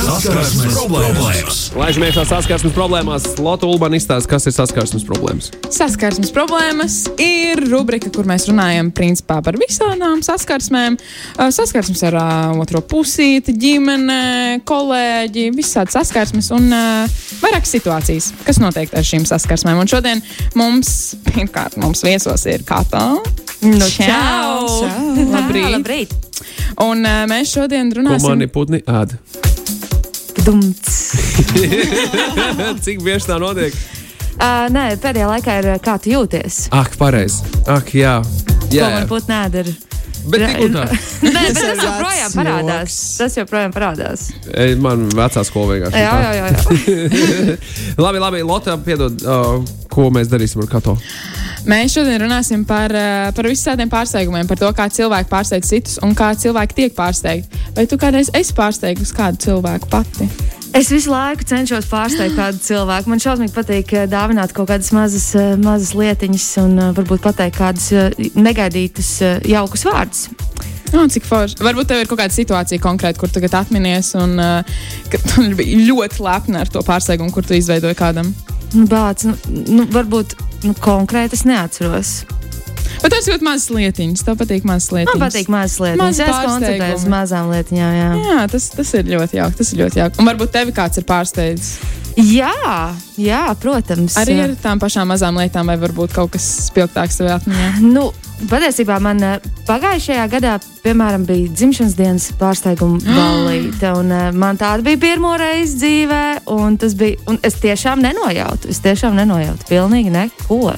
Saskarsmes problēmas. Laižamies no saskarsmes problēmās. Lotte Ulmane izstāsta, kas ir saskarsmes problēmas. Saskarsmes problēmas ir rubrika, kur mēs runājam principā par visām saskarsmēm. Saskarsmes ar uh, otro pusīti, ģimene, kolēģi, visādi saskarsmes un uh, vairākas situācijas, kas notiek ar šīm saskarsmēm. Un šodien mums, pirmkārt, mums viesos ir Kato. Nu, Čau! Čau. Labrīt! Labrīt. Un uh, mēs šodien runāsim mani putni ēd? Cik bieži tā notiek? Uh, nē, pēdējā laikā ir kā tu jūties. Ak, pareizi. Ak, jā. Jā. man būtu nēdara? Bet tik un tā. Nē, bet tas joprojām parādās. Tas joprojām parādās. Ej, Man vecā skola vienkārši. Jā, jā, jā. jā. labi, labi. Lotte, piedod, uh, ko mēs darīsim ar Kato? Mēs šodien runāsim par, eh, par visādiem pārsteigumiem, par to, kā cilvēki pārsteidz citus un kā cilvēki tiek pārsteigti. Vai tu kādreiz esi pārsteigusi kādu cilvēku pati? Es visu laiku cenšos pārsteigt kādu cilvēku. Man šausmīgi patīk eh, dāvināt kaut kādas mazas, eh, mazas lietiņas un eh, varbūt pateikt kādus negaidītus, jaukus vārdus. Oh, cik forši. Varbūt tev ir kaut kāda situācija konkrēti, kur tagad atminies, un tu biji ļoti lepna ar to pārsteigumu, kur tu izveidoji kādam. Nu, bāc, nu, nu, varbūt nu, konkrēti es neatceros. Bet tas ļoti mazs lietiņas. Tev patīk mazas lietiņas. Man patīk mazas lietas. Mazi Es koncentrējos uz mazām lietiņām. Jā. Jā, tas, tas ir ļoti jauki. Tas ir ļoti jauki. Un varbūt tevi kāds ir pārsteidzis. Jā, jā, protams. Arī ar tām pašām mazām lietām, vai varbūt kaut kas spilgtāks tev atmiņā. Nu, patiesībā man eh, pagājušajā gadā, piemēram, bija dzimšanas dienas pārsteiguma balīte. un, eh, Man tāda bija pirmo reizi dzīvē, un, tas bija, un es tiešām nenojautu. Es tiešām nenojautu pilnīgi neko.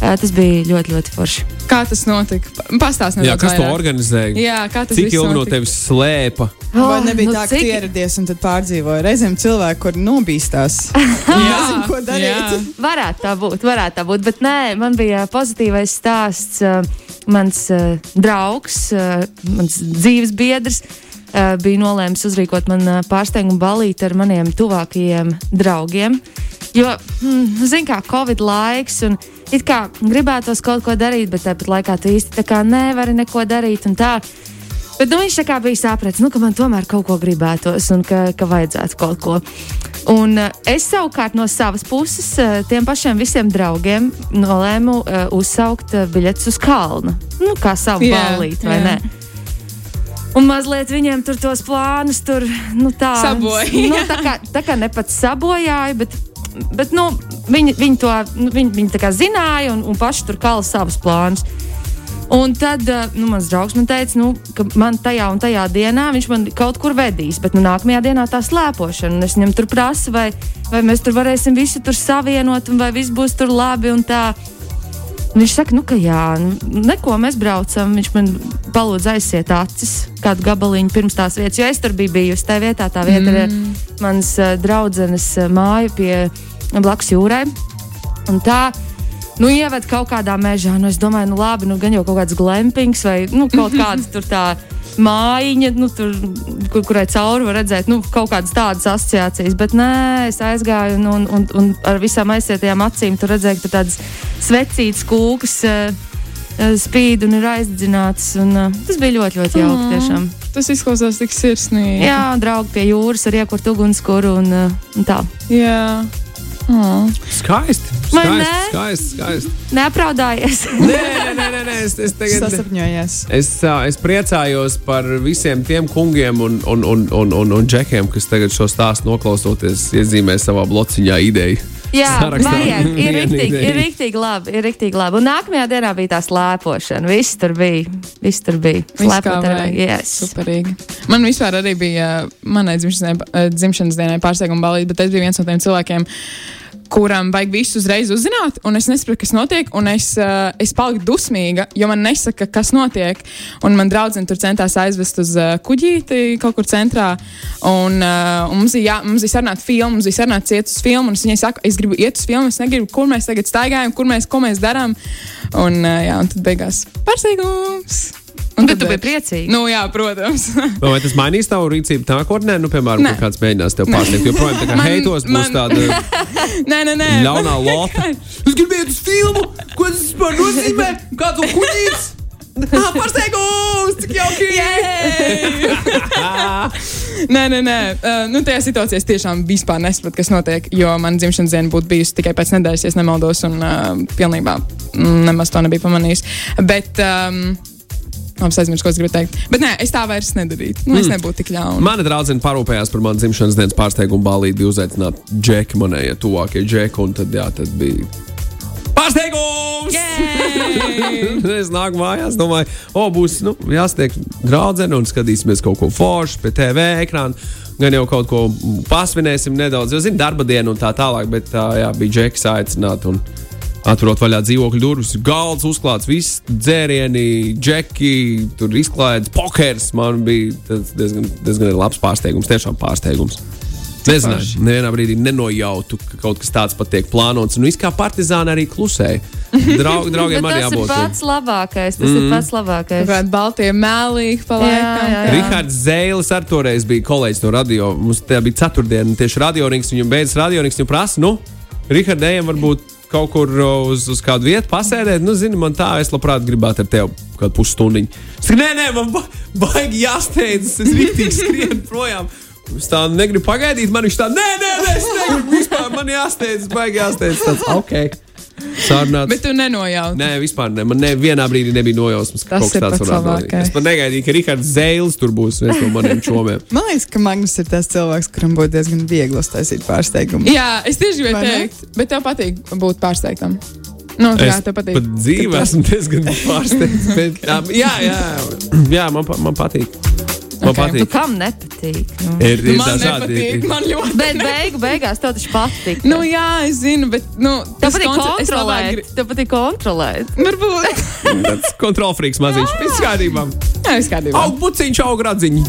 Tas bija ļoti, ļoti forši. Kā tas notika? Pastāstiet, kas to organizēja? Jā, kā tas Cik viss ilgi no tevis slēpa? Vai Oh, nebija nu tā, ka cik- ieradies un tad pārdzīvoji? Reizēm cilvēki, kur nobīstās. Nezinu, ko darīt. jā. Varētu tā būt, varētu tā būt. Bet nē, man bija pozitīvais stāsts. Mans uh, draugs, uh, mans dzīves biedrs, uh, bija nolēmis uzrīkot man uh, pārsteigumu balīti ar maniem tuvākajiem draugiem. Jo, mm, zināmā mērā, Covid laiks, un it kā gribētos kaut ko darīt, bet tāpat laikā tu īsti nevari neko darīt. Bet nu, viņš bija sapratis, nu, ka man tomēr kaut ko gribētos un ka, ka vajadzētu kaut ko. Un uh, es savukārt no savas puses uh, tiem pašiem visiem draugiem nolēmu uh, uzsaukt uh, biļetes uz kalnu. Nu, kā savu Jā, balīti, vai jā. ne? Un mazliet viņiem tur tos plānus tur, nu, tā, Sabojāja. nu, tā, kā, tā kā ne pats sabojāja, bet, bet nu, viņi, viņi to nu, viņi, viņi zināja un, un paši tur kala savus plānus. Un tad uh, nu, mans draugs man teica, nu, ka man tajā un tajā dienā viņš man kaut kur vedīs, bet nu, nākamajā dienā tā slēpošana. Es viņam tur prasu, vai, vai mēs tur varēsim visu tur savienot, vai viss būs tur labi. un tā. Un Viņš saka, nu, ka jā, nu, neko mēs braucam. Viņš man palūdza aiziet acis kādu gabaliņu pirms tās vietas, jo es tur biju bijusi. Tā vietā, tā vieta mm. ir mans uh, draudzenes uh, māja pie blakus jūrai. Un tā, nu, ieved kaut kādā mežā. Nu, es domāju, nu, labi, nu, gan jau kaut kāds glampings vai nu, kaut kāda tur tā mājiņa, nu, tur, kur, kurai cauri var redzēt nu, kaut kādas tādas asociācijas. Bet nē, es aizgāju un, un, un, un ar visām aizsietajām acīm tur redzēju, ka tādas svecītas kūkas. Uh, Spīd un ir aizdedzināts. Un, uh, tas bija ļoti, ļoti jauki. Tiešām. Tas izklausās tik sirsnīgi. Jā, draugi pie jūras ar iekurt ugunskura un, un tā. Jā. Oh. Skaisti. Skaisti, ne? skaisti, skaisti. Neapraudājies. Nē, nē, nē, nē, es, es tagad. Sasapņojies. Es, es priecājos par visiem tiem kungiem un, un, un, un, un, un džekiem, kas tagad šo stāstu noklausoties, iezīmē savā blociņā ideju. Jā, Sarakstā. vajag. Ir ideja. ir riktīgi labi. Ir riktīgi labi. Un nākamajā dienā bija tā slēpošana. Viss tur bija. Viss tur bija. Vajag. yes. Superīgi. Man vispār arī bija uh, manai dzimšanas dienai, uh, dzimšanas dienai pārsteiguma balīti, bet es biju viens no tiem cilvēkiem, kuram vajag visu uzreiz uzzināt, un es nesaprotu, kas notiek. Un es, uh, es paliku dusmīga, jo man nesaka, kas notiek. Un man draudzene tur centās aizvest uz uh, kuģīti kaut kur centrā. Un, uh, un mums bija, jā, mums bija sarunāta filma, mums bija sarunāts iet uz filmu. un Es viņai saku, es gribu iet uz filmu, es negribu, kur mēs tagad staigājam, kur mēs, ko mēs darām. Un, uh, jā, un tad beigās pārsteigums. Un Bet tad, tu biji priecīgs. Nu, jā, protams. Vai tas mainīs tavu rīcību nākotnē? Nu, piemēram, Nē. ja kāds mēģinās tev pārsteigt. Jo, projām, tā kā Man- heitos būs man- tāda nē, nē, nē. ļaunā lota. Es gribēju uz filmu, ko tas vispār nozīmē? Kāds ir kuģis? Ah, pārsteigums! Cik jauki! Nē, nē, nē. Uh, nu, tajā situācijā es tiešām vispār nesaprotu, kas notiek. Jo man dzimšanas diena būtu bijusi tikai pēc nedēļas, ja nemaldos, un uh, pilnībā nemaz to nebiju pamanījis. Bet. Um, es aizmirsu, ko es gribu teikt. Bet nē, es tā vairs nedarītu. Nu, es nebūtu tik ļauna. Mana draudzene parūpējās par manu dzimšanas dienas pārsteigumu balīti, bija uzaicināta džeki, manējie tuvākie džeki, un tad, jā, tad bija. Pārsteigums! es nāku mājās, domāju, o, būs nu, jāsatiek draudzene un skatīsimies kaut ko foršu pie TV ekrāna. Gan jau kaut ko pasvinēsim nedaudz, jo, zinu, darba diena un tā tālāk, bet tā, jā, bija džeks aicināts. Atverot vaļā dzīvokļu durvis, galds uzklāts, viss dzērieni, džeki, tur izklaides, pokers. Man bija tas diezgan, diezgan labs pārsteigums, tiešām pārsteigums. Nezināju, nevienā brīdī nenojautu, ka kaut kas tāds pat tiek plānots. Un viss kā partizāni arī klusēja. Draug, draugiem Bet arī tas ir jābūt. pats labākais. Tas mm. ir pats labākais. Kāda baltie mēlīgi pa Jā, laikam. jā, jā. Rihards Zēlis ar toreiz bija kolēģis no radio. Mums tajā bija ceturtdiena, tieši radiorings. Viņam beidzas radiorings. Viņam prasa, nu, Rihards, ejam varbūt kaut kur uz, uz kādu vietu pasēdēt. Nu, zini, man tā, es labprāt gribētu ar tevi kādu saku, nē, nē, man ba baigi jāsteidzas. Es rītīgi skrienu projām. Es tā negribu pagaidīt, man viņš tā, nē, nē, nē es negribu vispār, man jāsteidzas, baigi jāsteidzas. Tāds, ok. Sārnāts. Bet tu nenojauti. Nē, vispār ne. Man nevienā brīdī nebija nojausmas, ka Tas kaut kas tāds varētu labākais. Es pat negaidīju, ka Rihards Zēlis tur būs viens no maniem čomiem. Man liekas, ka Magnus ir tas cilvēks, kuram būtu diezgan viegli uztaisīt pārsteigumu. Jā, es tieši gribēju teikt, bet tev patīk būt pārsteigtam. Nu, jā, Es tev patīk. pat dzīvē esmu diezgan pārsteigts. Bet, jā, jā, jā, man, man patīk. Man Ok. Nu, patīk. kam nepatīk? Nu. Ir, ir Man dažādi. nepatīk, man ļoti. Bet beigu, beigās tev taču patīk. Nu, jā, es zinu, bet. Nu, Tev tas patīk labāk kontrolēt. gri- Tev patīk kontrolēt. Varbūt. Tas kontrolfrīks maziņš. Viss kārtībā. Jā, viss kārtībā. Aug buciņš, aug radziņš.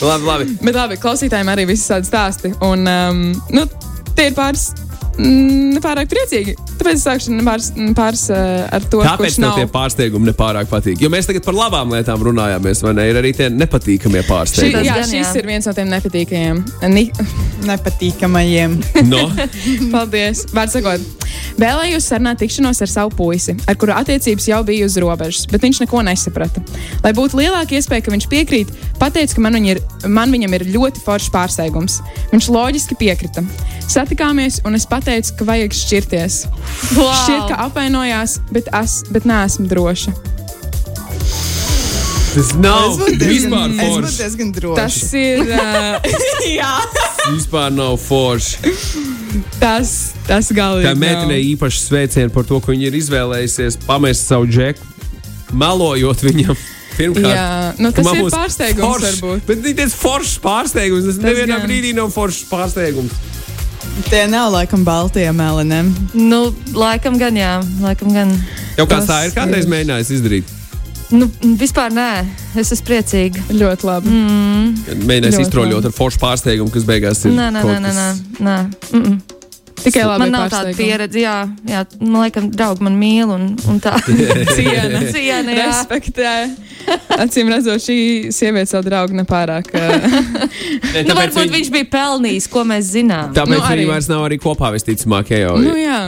labi, labi. Bet labi, klausītājiem arī viss tādi stāsti. Un um, nu, tie ir pāris. Mm, Nepārāk priecīgi. Tāpēc es sākšu pāris, pāris uh, ar to, Tāpēc kurš tev nav. tie pārsteigumi nepārāk patīk. Jo mēs tagad par labām lietām runājāmies, vai ne? Ir arī tie nepatīkamie Šī, pārsteigumi. Tas jā, gan, šis jā. ir viens no tiem nepatīkamajiem. Ni Nepatīkamajiem. No? Paldies! Vārds sakot, vēlējos sarunāt tikšanos ar savu puisi, ar kuru attiecības jau bija uz robežas, bet viņš neko nesaprata. Lai būtu lielāka iespēja, ka viņš piekrīt, pateicu, ka man, viņ ir, man viņam ir ļoti foršs pārsteigums. Viņš loģiski piekrita. Satikāmies, un es pateicu, ka vajag šķirties. Wow. Šķiet, ka apvainojās, bet es bet neesmu droša. Tas nav vispār forši. Tas ir. Uh, jā, Vispār nav forši. tas, tas galīgi. Kā nav. meitenei īpaši sveicieni par to, ka viņa ir izvēlējusies pamest savu džeku, melojot viņam. Pirmkārt, Jā, nu, tas ir pārsteigums varbūt. Bet viņš ir foršs pārsteigums. Tas nevienā gan. brīdī nav foršs pārsteigums. Tie nav laikam baltie melniem. Nu, laikam gan, jā. Laikam gan. Jau Tas tā ir kādreiz ir. mēģinājis izdarīt. Nu, vispār nē. Es esmu priecīga. Ļoti labi. Mm. Mēģinājis iztroļot ar foršu pārsteigumu, kas beigās ir. Nē, nē, nē, nē. nē, nē. Mm -mm. Tikai labi. Man nav tāda pieredze, jā, jā. Man liekas, draugi man mīl un, un tā. Ciena, Ciena, jā. respektē. Acīm redzot, šī sieviete savu draugu nepārāk. ā, Nē, Nu, varbūt viņi- viņš bija pelnījis, ko mēs zinām. Tāpēc Nu, nu, viņi arī. vairs nav arī kopā visticamāk. Ja jau, nu, jā,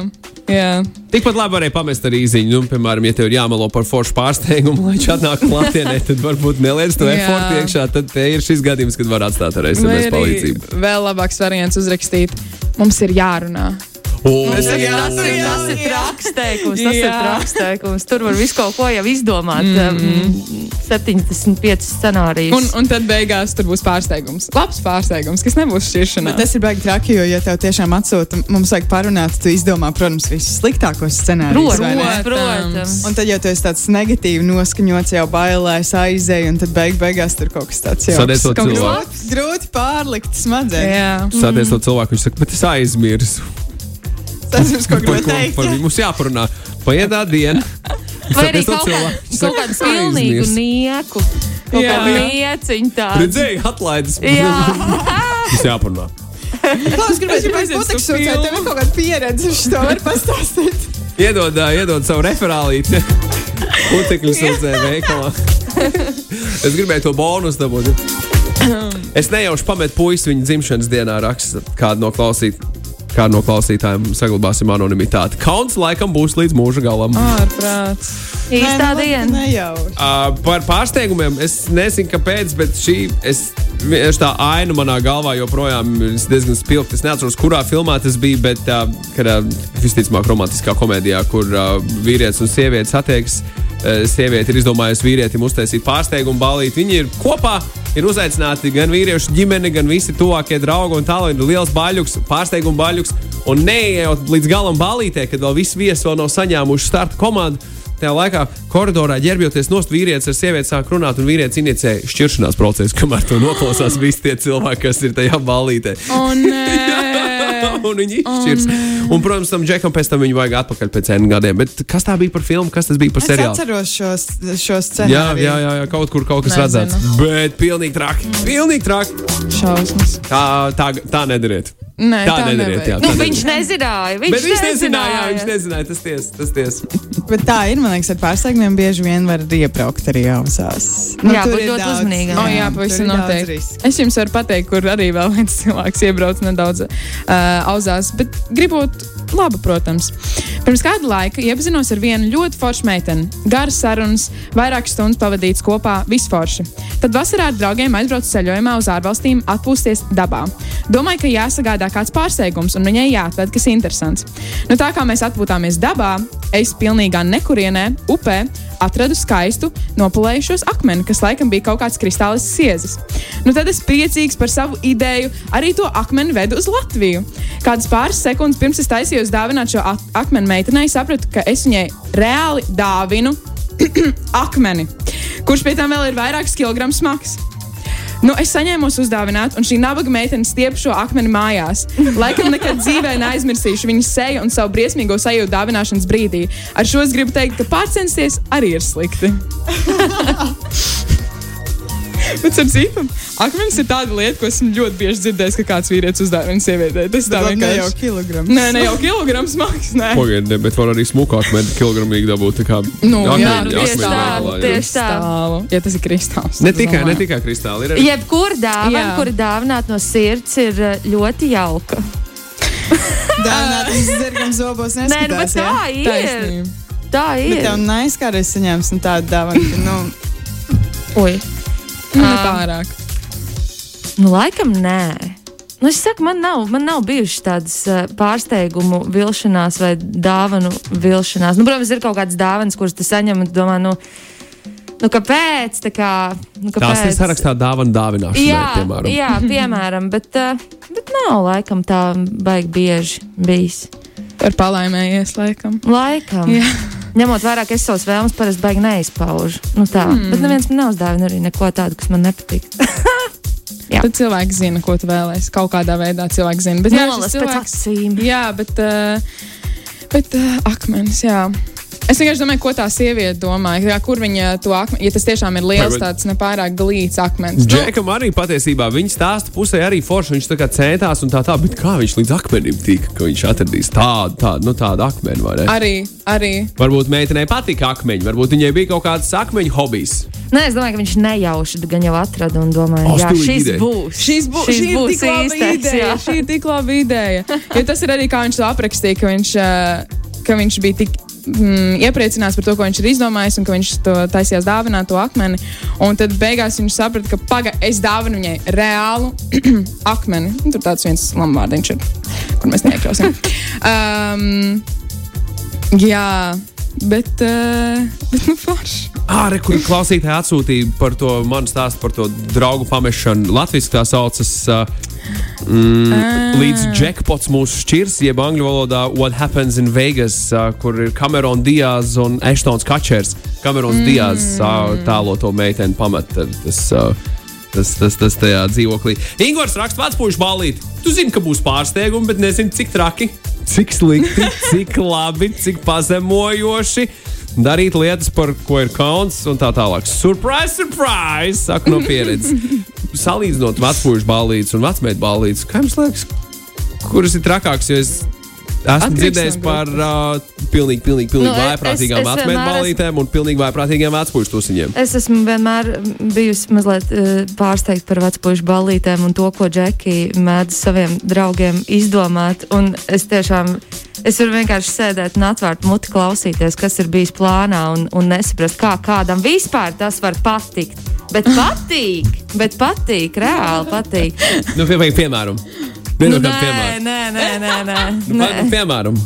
jā. Tikpat labi varēja pamest arī īziņu. Nu, piemēram, ja tev ir jāmelo par foršu pārsteigumu, lai viņš atnāk klātienē, tad varbūt neliec to efortu iekšā. Tad te ir šis gadījums, kad var atstāt ar SMS arī palīdzību. vēl labāks variants uzrakstīt. Mums ir jārunā. O, Tas ir, Jā, tas ir, jā, tas ir jā. traksteikums. Tas ir Jā. traksteikums. Tur var visu kaut ko jau izdomāt. Mm -hmm. 75 scenārijus. Un, un tad beigās tur būs pārsteigums. Labs pārsteigums, kas nebūs šķiršanās. Bet tas ir baigi traki, jo, ja tev tiešām atsūta, mums vajag parunāt, tu izdomā, protams, visus sliktākos scenārijus. Protams, protams. Un tad, ja tu esi tāds negatīvi noskaņots, jau bailēs, aizēji, un tad beig beigās tur kaut kas tāds jau Sadies labs. grūti pārlikt smadzenes. Jā. Sāties to cilvēku, viņš saka, bet es aizmirsu. Tas ir ko gribēju teikt. par viņu mums jāparunā. Paiet diena. Vai arī kaut, kā, kaut kādu "Es pilnīgu aizmirsu." nieku. Kaut Jā. kādu nieciņu tādu. Redzēji, atlaides. Jā, Mums jāparunā. Klaus, gribēju Es teikt, gribēju putekļus to sūcēt, filmu. tev ir kaut kāda pieredze, viņš to var pastāstīt. Iedod, ā, iedod savu referālīti. Putekļu sūdzēju veikalā. es gribēju to bonus dabūt. Es nejauši pametu puisi viņa dzimšanas dienā, raksta kādu no klausīt. Kā no klausītājiem saglabāsim anonimitāti. Kauns laikam būs līdz mūža galam. Ārprāts. Īstā Nē, diena. nu, Nejauši. Uh, par pārsteigumiem es nezinu, kāpēc, bet šī es, vienkārši tā aina manā galvā joprojām ir diezgan spilgta. Es neatceros, kurā filmā tas bija, bet uh, uh, visticamāk romantiskā komēdijā, kur uh, vīrietis un sieviete satiekas. Uh, sieviete ir izdomājusi vīrietim uztaisīt pārsteigumu balīti. Viņi ir kopā, ir uzaicināti gan vīriešu ģimene, gan visi tuvākie draugi. Un tālāk ir liels baļķis, pārsteigumu baļķis. Un neejot līdz galam balītē, kad vēl visi viesi vēl nav saņēmuši starta komandu. Tajā laikā koridorā ģērbjoties nost, vīrietis ar sievieti sāk runāt, un vīrietis inicē šķiršanās procesu, kamēr to noklausās visi tie cilvēki, kas ir tajā ballītē. Un, un viņi izšķirs. Un, protams, tam džekam pēc tam viņu vajag atpakaļ pēc N gadiem. Bet kas tā bija par filmu, kas tas bija par Es seriālu? atceros šos, šos Jā, scenārijus. jā, jā, jā, kaut kur kaut kas Nezinu. redzēts. Bet pilnīgi traki. Pilnīgi traki. šausmas. Tā, tā, tā nedariet. Nē, tā tā nedariet. Jā, nevajag. Nu, tā viņš nedariet. nezināja. Viņš, Bet viņš nezināja, jā, viņš nezināja, tas ties, tas ties. Bet tā ir, man liekas, ar pārsteigumiem bieži vien var iebraukt arī ausās. Jā, tur būt ir ļoti daudz- uzmanīgam. O, jā, pavisam noteikti. Es jums varu pateikt, kur arī vēl viens cilvēks iebrauc nedaudz uh, auzās, bet gribot labu, protams. Pirms kāda laika iepazinos ar vienu ļoti foršu meiteni. Garas sarunas, vairākas stundas pavadītas kopā, visforši. Tad vasarā ar draugiem aizbraucu ceļojumā uz ārvalstīm, atpūsties dabā. Domāju, ka jāsagādā kāds pārsteigums un viņai jāatved kas interesants. Nu, tā kā mēs atpūtāmies dabā, es pilnīgā nekurienē, upē, atradu skaistu, nopulējušos akmeni, kas laikam bija kaut kāds kristālis siezes. Nu, tad es priecīgs par savu ideju arī to akmeni vedu uz Latviju. Kādas pāris sekundes pirms es taisījos dāvināt šo ak- akmeni meitenei, sapratu, ka es viņai reāli dāvinu akmeni, kurš pie tam vēl ir vairākus kilogramus smags. Nu, es saņēmu uzdāvināt, un šī nabaga meitene stiep šo akmeni mājās. Laikam nekad dzīvē neaizmirsīšu viņas seju un savu briesmīgo sajūtu dāvināšanas brīdī. Ar šo es gribu teikt, ka pārcensties arī ir slikti. Bet, ar citu, akmens ir tāda lieta, ko esmu ļoti bieži dzirdējis, ka kāds vīrietis uzdāvina sievietei. Tas tā Bet ne jau vienkārši. kilograms. Nē, ne jau kilograms smags. Nē. Pagaidiet, bet var arī smukāk metru kilogramīgi dabūt. tā kā Nu, akmeņi- jā, tieši tā, jā. tieši tā. Ja tas ir kristāls. Ne tikai, ne tikai kristāli. Ir arī Jebkura dāvana, kura dāvināta no sirds, ir eh, ļoti jauka. Dāvināt, zirgam zobos Nē, nu, bet neskatās. tā jā? ir. Taisnība. Tā Bet ir. tev neizkārēs saņēmis nu, tādu dāvanu. ka, Nu, Ui. Nu, nepārāk. Nu, laikam nē. Nu, es saku, man nav, man nav bijušas tādas pārsteigumu vilšanās vai dāvanu vilšanās. Nu, protams, ir kaut kādas dāvanas, kuras tu saņem un tu domā, nu, nu kāpēc? Tā kā, nu, tās kāpēc? ir sarakstā dāvana dāvināšanai, Jā, piemēram. jā, piemēram, bet, bet nav laikam tā baigi bieži bijis. Par palaimējies, laikam. Laikam. Jā. Ņemot vērā, ka es savus vēlmes parasti baigi neizpaužu. Nu, tā. Mm. Bet neviens man nav uzdāvinājis arī neko tādu, kas man nepatīk. Jā. Tad cilvēks zina, ko tu vēlēsies. Kaut kādā veidā cilvēks zina. Bet, jā, Nolas cilvēks, jā, bet, uh, bet uh, akmens, jā. Es vienkārši domāju, ko tā sieviete domā. Jā, kur viņa to akmeni, ja tas tiešām ir liels, tāds nepārāk glīts akmens. Nu, Džekam arī patiesībā viņa stāsta pusē arī forši. Viņš tā kā centās un tā tā, bet kā viņš līdz akmenim tika, ka viņš atradīs tādu, tādu, nu, tādu akmeni, vai ne? arī, arī. Varbūt meitenei patika akmeņi, varbūt viņai bija kaut kāds akmeņu hobijs. Nē, es domāju, ka viņš nejauši gan jau atrada un domāja, ka šis ideja. būs. Šīs būs, Šis šī ir būs tik laba ideja. Šī ir tik laba ideja. Jo tas ir arī kā viņš to aprakstīja, ka viņš, ka viņš bija tik mm, iepriecināts par to, ko viņš ir izdomājis, un ka viņš to taisījās dāvināt to akmeni. Un tad beigās viņš saprata, ka paga, es dāvinu viņai reālu akmeni. Un Tur tāds viens lamuvārdiņš ir, kur mēs neiekļausim. Um, jā, bet, uh, bet nu forši. Ārē, kur klausītāji atsūtīja par to manu stāstu par to draugu pamešanu. Latvijas tā saucas. Uh, Mm, līdz jackpots mūsu šķirs, jeb angļu valodā What Happens in Vegas, uh, kur ir Kamerons Diaz un Eštons Kačers. Kamerons mm. Diaz uh, tālo to meiteni pamet tas, uh, tas, tas, tas tajā dzīvoklī. Ingūns raksta pats pušu balīt. Tu zini, ka būs pārsteigumi, bet nezini, cik traki, cik slikti, cik labi, cik pazemojoši. Darīt lietas, par ko ir kauns, un tā tālāk. Surprise, surprise! Saku no pieredzes. Salīdzinot vecpuļu balīdzes un vecmeitu balīdzes, kā jums liekas, kuras ir trakākas? Esmu dzirdējis par uh, pilnīgi, pilnīgi, pilnīgi Nu, vājprātīgām es- es vecmēnu vienmēr balītēm un pilnīgi vājprātīgiem vecpuļu tusiņiem. Es esmu vienmēr bijusi mazliet uh, pārsteigta par vecpuļu ballītēm un to, ko Džeki mēdz saviem draugiem izdomāt. Un es tiešām, es varu vienkārši sēdēt un atvērt muti klausīties, kas ir bijis plānā un, un nesaprast, kā kādam vispār tas var patikt. Bet patīk, bet patīk, reāli patīk. Nu, pie, piemēram. Nu, Nē, nē, piemēram. nē, nē, nē, nē, Nu, nē. pa- Piemēram.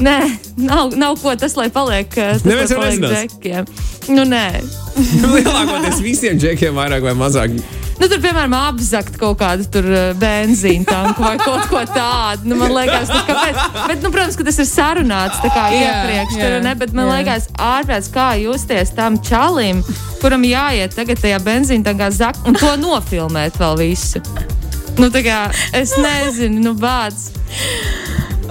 nē nav, nav ko tas, lai paliek, uh, tas, Neviens lai jau. Džekiem. Nu, nē. Nu, Lielākoties visiem džekiem vairāk vai mazāk. Nu, tur, piemēram, apzakt kaut kādu tur, uh, benzīnu tanku vai kaut ko tādu. Nu, man liekas, nu, kāpēc? Bet, nu, protams, ka tas ir sarunāts tā kā Jā, iepriekš. jā, Tur, ne, bet man jā. liekas, ārprāts, kā justies tam čalim, kuram jāiet tagad tajā benzīna tankā zakt un to nofilmēt vēl visu. Nu, tā kā es nezinu, nu, bāds.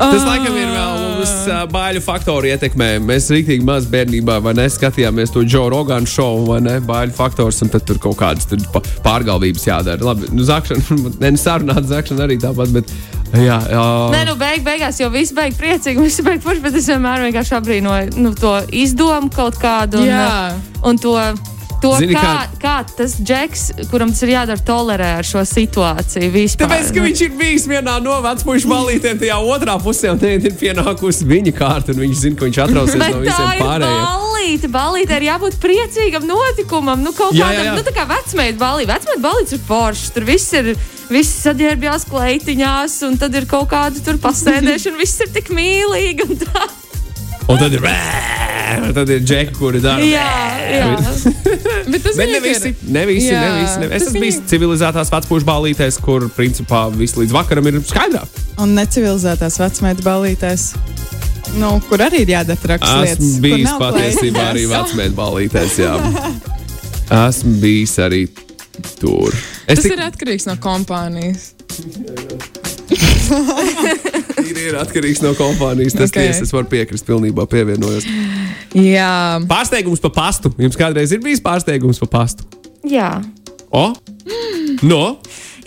Tas laikam ir vēl uz uh, bāļu faktoru ietekmē. Mēs rīktīgi maz bērnībā, vai ne, skatījāmies to Joe Roganu šovu, vai ne, bāļu faktors, un tad tur kaut kādas tur pārgalvības jādara. Labi, nu, zakšana, ne, sarunāt zakšana arī tāpat, bet, jā, jā. Nē, nu, beig, beigās jau viss beigas priecīgi, viss beigas forši, bet es vienmēr vienkārši apbrīnoju nu, to izdomu kaut kādu. Un, Jā. un to, to Zini, kā, kā- kā tas džeks, kuram tas ir jādara, tolerē ar šo situāciju vispār. Tāpēc, ka viņš ir bijis vienā no vecpuļu balītēm, tajā otrā pusē, un tagad ir pienākusi viņa kārta, un viņš zina, ka viņš atrausies no tā visiem pārējiem. balīte. Balīte ir jābūt priecīgam notikumam. Nu, kaut Jā, jā, kādam, jā. nu, tā kā vecmeitas balīte. Vecmeitas balītes ir foršas. Tur viss ir. Visi saģērbjās kleitiņās, un tad ir kaut kāda tur pasēdēšana. Viss ir tik mīlīgi. un tā. Un tad ir, un tad ir džeki, kuri dara. Jā, jā. Bet tas Bet ne visi, ne visi, Jā, ne visi. Ne. Es tas esmu bijis civilizētās vecpuļu balītēs, kur principā viss līdz vakaram ir skaidrā. Un necivilizētās vecmētas balītēs. Nu, kur arī ir jādara traks lietas. Esmu bijis patiesībā arī vecmēta balītēs. Jā. Esmu bijis arī tur. Es Tas tik, ir atkarīgs no kompānijas. ir, ir atkarīgs no kompānijas. Tas okay. tiesa, es varu piekrist, pilnībā pievienojos. Jā, Pārsteigums pa pastu. Jums kādreiz ir bijis pārsteigums pa pastu? jā. O? No?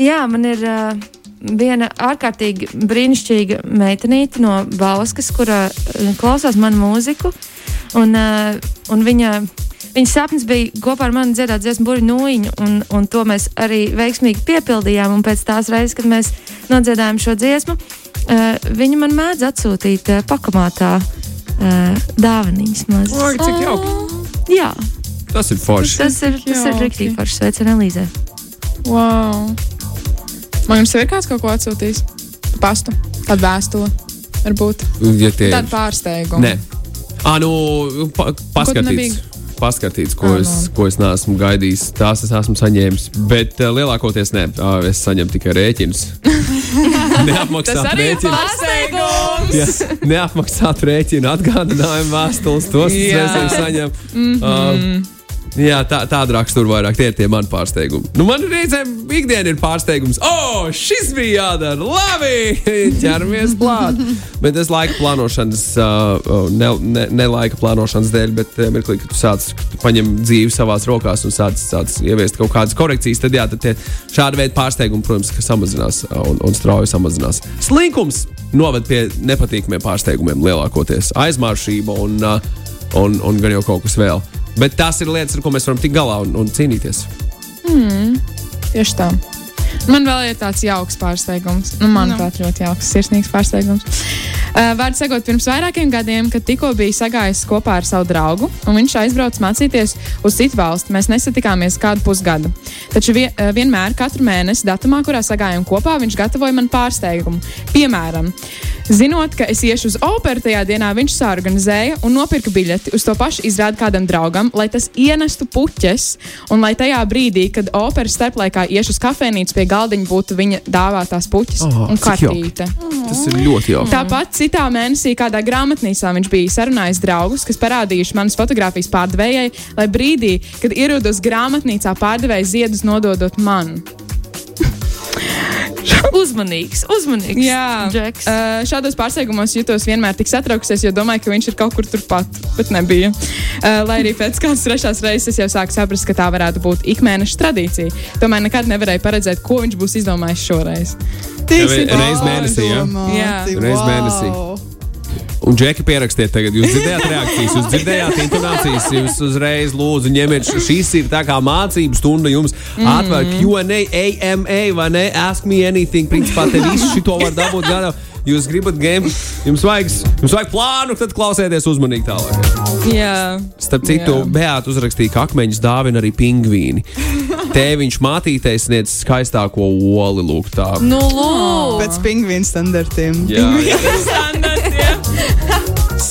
Jā, man ir uh, viena ārkārtīgi brīnišķīga meitenīte no Bauskas, kura uh, klausās manu mūziku. Un, uh, un viņa, viņas sapnis bija kopā ar mani dziedāt dziesmu burbuļu nūjiņu, un, un to mēs arī veiksmīgi piepildījām. Un pēc tās reizes, kad mēs nodziedājām šo dziesmu, uh, viņa man mēdz atsūtīt uh, pakamātā uh, dāvaniņas mazas. Oi, cik jauki. Jā, Tas ir forši. tas ir, tas ir rīktīgi forši. Sveicam, Elīze! wow. Man jums ir kāds kaut ko atsūtījis? Pastu, tādu vēstuli. Varbūt Ja tie tādu pārsteigumu. Nē, ah, nu, pa, paskatīts. nebija? Paskatīts, ko, es, ko es neesmu gaidījis. Tās es esmu saņēmis. Bet uh, lielākoties nē, Ā, es saņemu tikai rēķinus. Tas Neapmaksātu Jā, neapmaksātu rēķinu, atgādinājumu vēstules, tos reizēm saņemu. Mhm. Uh, Jā, tā, tāda rakstura vairāk. Tie ir tie mani pārsteigumi. Nu, man reizēm ikdienā ir pārsteigums. O, oh, šis bija jādara. Labi, ķeramies klāt. Bet es laika plānošanas, uh, ne, ne, ne laika plānošanas dēļ, bet uh, mirklī, kad tu sāc paņem dzīvi savās rokās un sāc, sāc ieviest kaut kādas korekcijas, tad jā, tad tie šādi veidi pārsteigumi, protams, samazinās uh, un, un strauji samazinās. Slinkums noved pie nepatīkamiem pārsteigumiem lielākoties. Aizmāršība un, uh, un, un gan jau kaut kas vēl. Bet tās ir lietas, ar ko mēs varam tikt galā un, un cīnīties. Tieši tā. Man vēl ir tāds jauks pārsteigums. Nu, manuprāt, ļoti jauks, sirsnīgs pārsteigums. Uh, Vārds sakot, pirms vairākiem gadiem, kad tikko bija sagājis kopā ar savu draugu, un viņš aizbrauca mācīties uz citu valsti, mēs nesatikāmies kādu pusgadu. Taču vie, uh, vienmēr, katru mēnesi, datumā, kurā sagājām kopā, viņš gatavoja man pārsteigumu. Piemēram, zinot, ka es iešu uz operu tajā dienā, viņš sāorganizēja un nopirka biļeti uz to pašu izrādi kādam draugam, lai tas ienestu puķes, un lai tajā brīdī, kad operas starplaikā iešu uz kafejnīcu pie galdiņa, būtu viņa dāvātās puķes Oh, un kartīte. Tas ir ļoti jauki. Tāpat citā mēnesī kādā grāmatnīcā viņš bija sarunājis draugus, kas parādījuši manas fotogrāfijas pārdevējai, lai brīdī, kad ierodos grāmatnīcā, pārdevēja ziedus nododot man. Uzmanīgs, uzmanīgs. Jā, Džeks. uh, šādos pārsteigumos jutos vienmēr tik satraukusies, jo domāju, ka viņš ir kaut kur turpat, bet nebija. Uh, lai arī pēc kādas trešās reizes es jau sāku saprast, ka tā varētu būt ikmēneša tradīcija. Tomēr nekad nevarēju paredzēt, ko viņš būs izdomājis šoreiz. Tik Reiz mēnesī, jā? Jā. Reiz wow. Un džeki pierakstiet, tagad jūs dzirdējāt reakcijas, jūs dzirdējāt intonācijas, jūs uzreiz lūdzu ņemiet, š- šīs ir tā kā mācību stunda jums mm. atver Q&A, AMA vai ne, ask me anything, principā te visu šito var dabūt gana. Jūs gribat game, jums vajag, jums vajag plānu, tad klausieties uzmanīgi tālāk. Jā, Starp citu, Jā. Beata uzrakstīja, ka akmeņus dāvina arī pingvīni. Tēviņš mātītei sniedz skaistāko oli, lūk, tā. Nu, lūk, Pēc pingvīnu standartiem. Jā. Jā.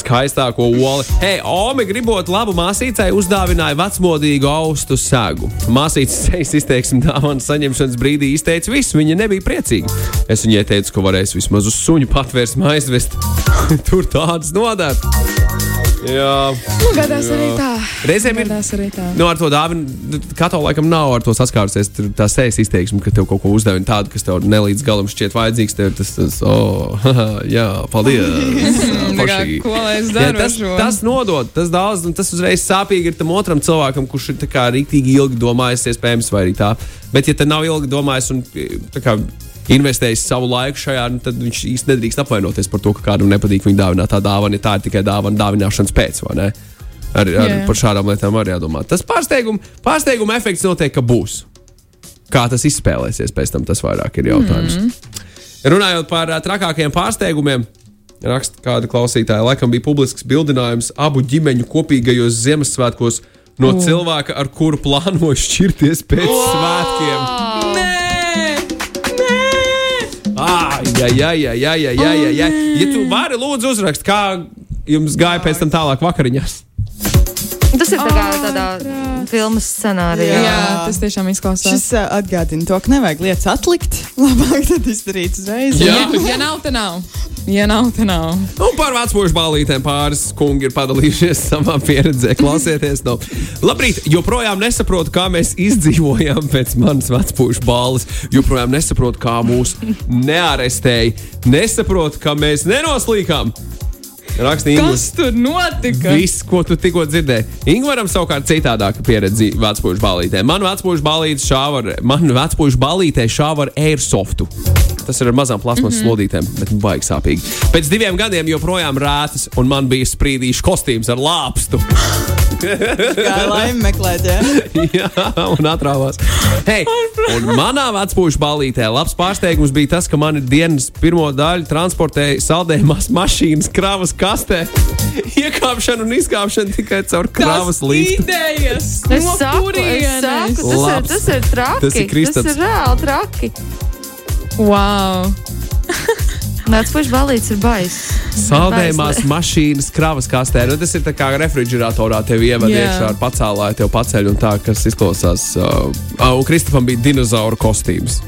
Skaistāko oli. Hei, Omi, gribot labu māsīcai, uzdāvināja vecmodīgu austu segu. Māsīcas sejas izteiksme dāvanas saņemšanas brīdī izteica visu. Viņa nebija priecīga. Es viņai teicu, ka varēs vismaz uz suņu patvērsmu aizvest. Tur tādas nodēt. Jā, Nu, gadās arī tā. Reizēm ir- gadās arī tā. Nu, ar to dāvinu, katrā laikam nav ar to saskārusies. Tur tā sejas izteiksme, ka tev kaut ko uzdevina tādu, kas tev nelīdz galam šķiet vajadzīgs. Tev tas, tas, oh, jā, paldies. Kā, ko lai es Jā, daru? tas, ar šo? tas nodod, tas daudz, un tas uzreiz sāpīgi ir tam otram cilvēkam, kurš ir rīktīgi ilgi domājis, iespējams, vai arī tā. Bet, ja te nav ilgi domājis un tā kā investējis savu laiku šajā, nu, tad viņš īsti nedrīkst apvainoties par to, ka kādam nepatīk viņa dāvināt tā dāvana, ja tā ir tikai dāvana dāvināšanas pēc, vai ne? Ar, ar, Jā. par šādām lietām arī jādomā. Tas pārsteiguma, pārsteiguma efekts noteikti būs. Kā tas izspēlēsies pēc tam, tas vairāk ir jautājums. Mm. Runājot par ā, trakākajiem pārsteigumiem, raksta kāda klausītāja, laikam bija publisks bildinājums abu ģimeņu kopīgajos Ziemassvētkos no mm. cilvēka, ar kuru plānoju šķirties pēc wow! svētkiem. Nē! Jā, jā, jā, jā, jā, jā, jā. Ja tu vari, lūdzu, uzrakst, kā jums gāja pēc tam tālāk vakariņās. Tas ir tā kā tādā filmas scenārijā. Jā, tas tiešām izklausās. Šis uh, atgādina to, ka nevajag lietas atlikt. Labāk tad izdarīt uzreiz. Jā. Ja, ja nav, tad nav. Ja nav, tad nav. Un par vecmožu balītēm pāris kungi ir padalījušies savā pieredzē. Klausieties, no. Labrīt, joprojām nesaprotu, kā mēs izdzīvojām pēc manas vecmožu balvas. Joprojām nesaprotu, kā mūs nearestēja. Nesaprotu, kā mēs nenoslīkām. Rakstīja Ingūns. Kas tur notika? Viss, ko tu tikko dzirdēji. Ingūram savukārt citādāka pieredze vecpuļu balītē. Man vecpuļu balīte šāva ar, balītē šāva ar airsoftu. Tas ir ar mazām plasmasas mm -hmm. lodītēm, bet nu baigi sāpīgi. Pēc diviem gadiem joprojām rētas, un man bija sprīdīšu kostīms ar lāpstu. Kā laimi meklēt, jā. Jā, un atrāvās. Hei, un manā vecpuļu balītē labs pārsteigums bija tas, ka mani dienas pirmo daļu transportēja saldējumās mašīnas kravas kastē. Iekāpšana un izkāpšana tikai caur kravas liftu. idejas! Es saku, es saku, tas, ir, Labs. tas ir traki. Tas ir Kristaps. Tas ir reāli traki. Wow! Puiši balīts ir baiss. Saldējumās mašīnas kravas kastē. Nu, tas ir tā kā refrigeratorā tev iekšā ar pacēlāju, tev paceļ un tā, kas izklausās. Uh, un Kristofam bija dinozauru kostīms.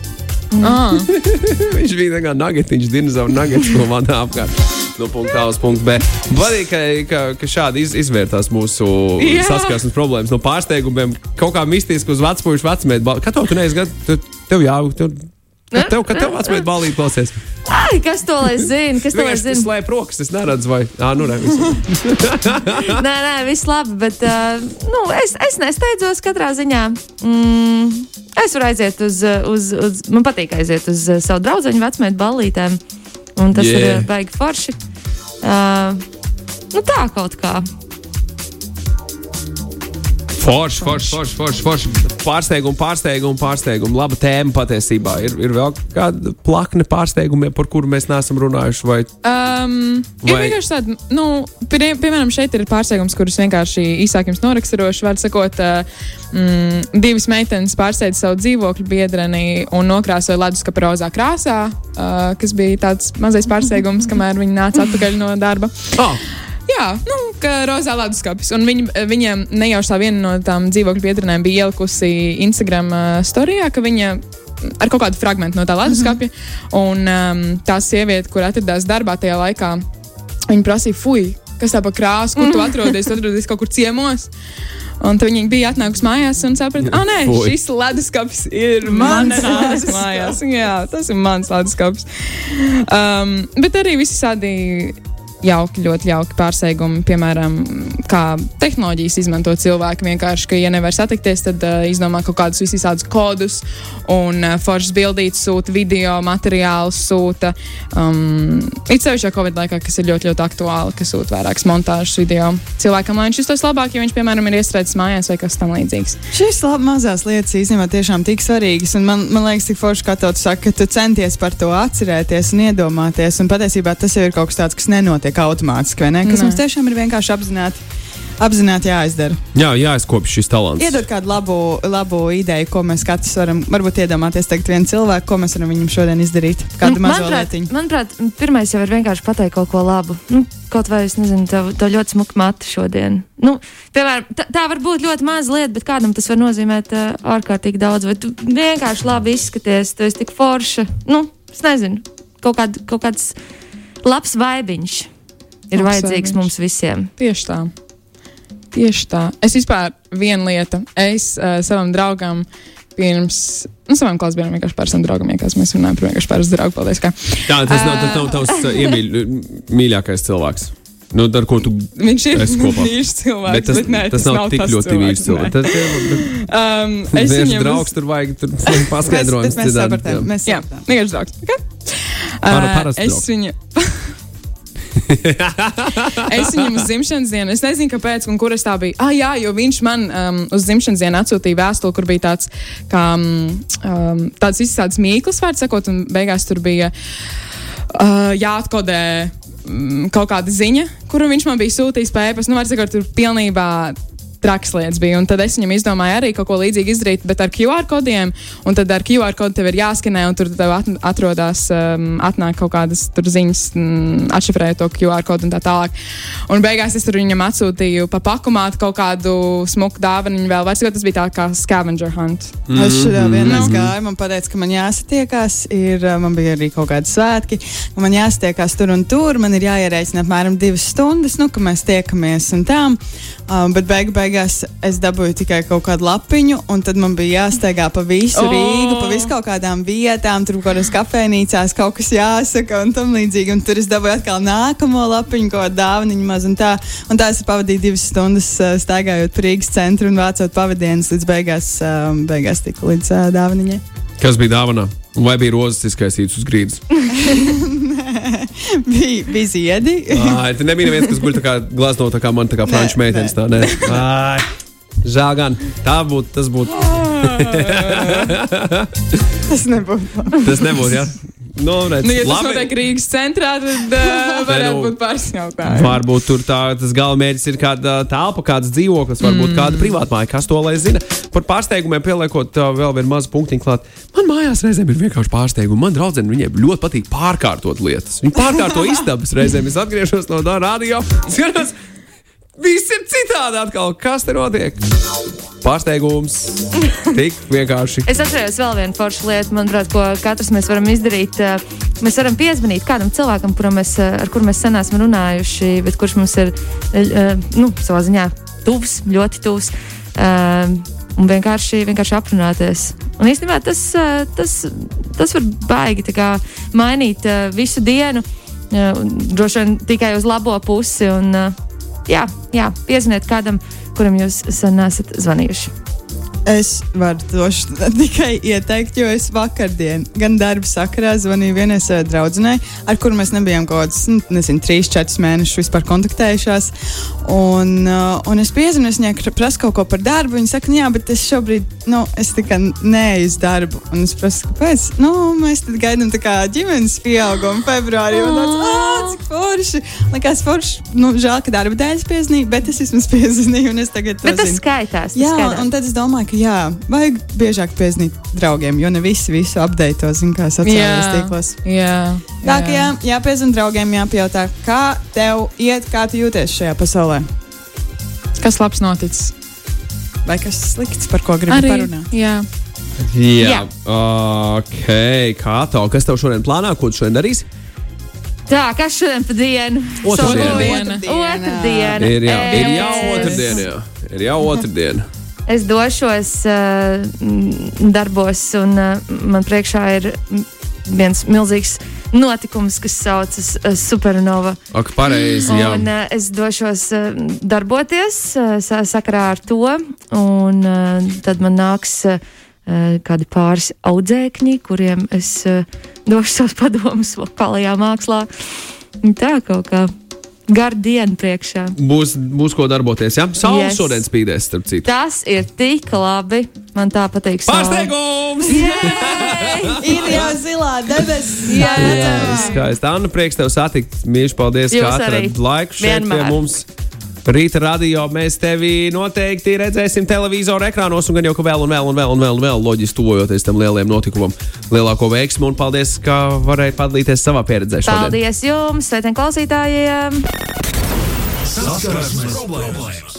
Ah, Viņš bija tā kā nagetiņš, dinozauru nagets, ko vadā apkārt. No punkta A uz punktu B. Patīk, ka, ka, ka šādi iz, izvērtās mūsu Jā. saskarsmes problēmas no pārsteigumiem. Kaut kā mistiski uz vecpuļu vecmēdu. Kā tev tu neesi gadu? Tev, tev jā, tev, kad tev, kad tev vecmēdu balīt klausies. Ai, kas to lai zina? Kas to lai zina? slēp rokas, es neredzu, vai. Ā, nu, ne, viss. Nē, nē, viss labi, bet uh, nu, es, es nesteidzos katrā ziņā. Mm, es varu aiziet uz, uz, uz, man patīk aiziet uz savu draugu vecmēta ballītēm, un tas yeah. ir baigi forši. Uh, nu, tā kaut kā. Forši, forši, forši, forši, forši. Pārsteigumu, pārsteigumu, pārsteigumu. Laba tēma patiesībā. Ir, ir vēl kāda plakne pārsteigumiem, par kuru mēs neesam runājuši. Vai... Um, ir Vai- vienkārši tāda, nu, pie, piemēram, šeit ir pārsteigums, kurus vienkārši īsāk jums noraksturošu. Var sakot, uh, mm, divas meitenes pārsteidza savu dzīvokļu biedreni un nokrāsoja leduskapu rozā krāsā, uh, kas bija tāds mazais pārsteigums, kamēr viņi nāca atpakaļ no darba. Oh, Jā, nu, ka rozā leduskapis. Un viņi, viņiem nejauši tā viena no tām dzīvokļu biedrenēm bija ielikusi Instagram uh, storijā, ka viņa ar kaut kādu fragment no tā leduskapja. Mm -hmm. Un um, tā sieviete, kur atradās darbā tajā laikā, viņa prasīja, fuj, kas tā pa krāsu, kur tu atrodies, tu atrodies kaut kur ciemos. Un viņi bija atnākusi mājās un saprata, ah, nē, Fui. šis leduskapis ir mans mājās. Jā, tas ir mans leduskapis. Um, bet arī visādi jauki, ļoti jauki pārsteigumi. Piemēram, kā tehnoloģijas izmanto cilvēki. Vienkārši, ka, ja nevar satikties, tad uh, izdomā kaut kādus visādus kodus un uh, foršas bildītas sūta, video materiālus sūta. Um, it sevišķi Covid laikā, kas ir ļoti, ļoti aktuāli, ka sūta vairākas montāžas video cilvēkam, lai viņš justos labāk, ja viņš, piemēram, ir iestrādājis mājās vai kas tam līdzīgs. Šīs lab, mazās lietas īstenībā tiešām tik svarīgas. un Man, man liekas, tik forši, kā tev saka, ka tu centies par to atcerēties un iedomāties. Un patiesībā tas jau ir kaut kas tāds, kas nenotiek automātiski, vai ne? Kas Nē. mums tiešām ir vienkārši apzināti. Apzināti jāizdara. Jā, jāizkopja šis talants. Iedod kādu labu, labu ideju, ko mēs katrs varam, varbūt iedomāties, tagad vienu cilvēku, ko mēs varam viņam šodien izdarīt. Kādu Nu, mazu lietiņu. manuprāt, pirmais jau ir vienkārši pateikt kaut ko labu. Nu, kaut vai es nezinu, tev, tev ļoti smuka mata šodien. Nu, piemēram, tā, tā var būt ļoti maza lieta, bet kādam tas var nozīmēt uh, ārkārtīgi daudz. Vai tu vienkārši labi izskaties, tu esi tik forša. Nu, es nezinu, kaut, kād, kaut kāds labs vaibiņš ir Labs vajadzīgs vaibiņš. mums visiem. Tieši tā. Tieši tā. Es vispār viena lieta. Es uh, savam draugam pirms, nu, savam klases biedram vienkārši par savam draugam, vienkārši mēs runājam par vienkārši par draugu. Paldies, kā. Jā, tas nav tas nav tavs uh, iemīļ, mīļākais cilvēks. Nu, ar ko tu Viņš ir mīļš cilvēks, Bet tas, bet nē, tas nav tik ļoti mīļš cilvēks. Tas Um, ir es viens viņam draugs, tur vajag tur Mēs, paskaidrojums. mēs citādi, sapratām. jā. Mēs Jā, sapratām. vienkārši draugs. Okay? Uh, parasts es draugs. viņu. es viņam uz dzimšanas dienu, es nezinu, kāpēc, un kur es tā biju. Ah, jā, jo viņš man um, uz dzimšanas dienu atsūtīja vēstuli, kur bija tāds, kā, um, tāds izsācis mīklas, vārds sakot, un beigās tur bija uh, jāatkodē mm, kaut kāda ziņa, kuru viņš man bija sūtījis pa e-pastu. Nu, var sakot, tur pilnībā traks lietas bija. Un tad es viņam izdomāju arī kaut ko līdzīgu izdarīt, bet ar QR kodiem. Un tad ar QR kodu tev ir jāskanē, un tur tev at atrodas, um, atnāk kaut kādas tur ziņas, mm, atšifrējot to QR kodu un tā tālāk. Un beigās es tur viņam atsūtīju pa pakumātu kaut kādu smuku dāvanu. Vēl vairs, tas bija tā kā scavenger hunt. Es šādā Mhm. gāju, man teica, ka man jāsatiekās. Ir, uh, man bija arī kaut kādi svētki, ka man jāsatiekās tur un tur. Man ir jāierēķina apmēram divas stundas, nu, ka mēs tiekamies un tā. Um, bet beigu beigās es dabūju tikai kaut kādu lapiņu, un tad man bija jāsteigā pa visu Oh! Rīgu, pa visu kaut kādām vietām, tur kaut kādās kafejnīcās kaut kas jāsaka un tam līdzīgi. Un tur es dabūju atkal nākamo lapiņu, kādu dāvaniņu maz un tā. Un tā es pavadīju divas stundas uh, staigājot pa Rīgas centru un vācot pavadienus līdz beigās, um, beigās tiku līdz uh, dāvaniņai. Kas bija dāvanā? Un Vai bija rozes izkaisītas uz grīdas? bija, bija ziedi. Ai, te nebija neviens, kas guļ tā kā glazno, tā kā man, tā kā franču meitenes. Tā, nē. Ai, žēl gan. Tā būtu, tas būtu. Tas nebūtu. Tas nebūtu, jā. Nu, redz, Nu, ja tas labi. notiek Rīgas centrā, tad uh, varētu nu, būt pāris jautājumi. Varbūt tur tā, tas galamērķis ir kāda telpa, kāds dzīvoklis, varbūt mm. kāda privātmāja, kas to lai zina. Par pārsteigumiem pieliekot uh, vēl vienu mazu punktiņu klāt. Man mājās reizēm ir vienkārši pārsteigumi. Man draudzene viņiem ļoti patīk pārkārtot lietas. Viņi pārkārto istabas reizēm. Es atgriežos no tā radio. Skatos, viss ir citādi atkal. Kas te notiek? Pārsteigums. Tik vienkārši. Es atceros vēl vienu foršu lietu, manuprāt, ko katrs mēs varam izdarīt. Eh, Mēs varam piezvanīt kādam cilvēkam, mēs, eh, ar kuru mēs sen esam runājuši, bet kurš mums ir eh, nu, savā ziņā tuvs, ļoti tuvs. Un vienkārši, vienkārši aprunāties. Un īstenībā tas, tas, tas var baigi mainīt visu dienu, droši vien tikai uz labo pusi. Un, eh, jā, jā, piezvaniet kādam, kuram jūs sen esat zvanījuši. Es varu to tikai ieteikt, jo es vakardien, gan darba sakarā, zvanīju vienai savai draudzenei, ar kuru mēs nebijām kaut kādus, nu, nezinu, trīs, četrus mēnešus vispār kontaktējušās. Un, uh, un es piezvanu, es viņai prasu kaut ko par darbu. Viņa saka, "Nu jā, bet es šobrīd, nu, es tikai neeju uz darbu. Un es prasu, kāpēc? Nu, mēs tad gaidām tā kā ģimenes pieaugumu februārī. Un tāds, ah, cik forši! Likās forši, nu, žēl, ka darba dēļ es piezvanīju, bet es vismaz piezvanīju un es tagad to Bet tas zinu. skaitās. tas Jā, skaitās. un tad es domāju, ka jā, vajag biežāk piezīmēt draugiem, jo ne visi visu apdeito, zina, kā sociālajos tīklos. jā, Tā kā jā, jāpiezvanīt draugiem, jāpajautā, kā tev iet, kā tu jūties šajā pasaulē. Kas labs noticis? Vai kas slikts, par ko gribi Arī. parunāt? Jā. Jā, Jā. ok. Kā tev? Kas tev šodien plānā? Ko tu šodien darīsi? Tā, kas šodien pa dienu? Otrdiena. Savu- Otrdiena. Ir jau, ir jau Es- otrdiena. Jā. Ir jau otrdiena. Es došos uh, darbos, un uh, man priekšā ir viens milzīgs notikums, kas saucas uh, Supernova. Ak, pareizi, jā. Un, uh, es došos uh, darboties uh, sa- sakarā ar to, un uh, tad man nāks uh, kādi pāris audzēkņi, kuriem es uh, došu savus padomus vokālajā mākslā. Tā kaut kā gara diena priekšā. Būs, būs ko darboties, jā? Saule yes. Šodien spīdēs, starp citu. Tas ir tik labi. Man tā patīk. Pārsteigums! Ir jau zilā debesis. Jā, Jā, skaisti. Anna, prieks tev satikt. Mīļš, paldies, Jūs ka atradi laiku šeit Vienmēr. pie mums. Rīta radio mēs tevi noteikti redzēsim televizoru ekrānos, un gan jau ka vēl un vēl un vēl un vēl, un vēl loģiski tuvojoties tam lielajam notikumam, lielāko veiksmu. Un paldies, ka varēji padalīties savā pieredzē šodien. Paldies jums, sveicien klausītājiem! Saskarsmes problēmas!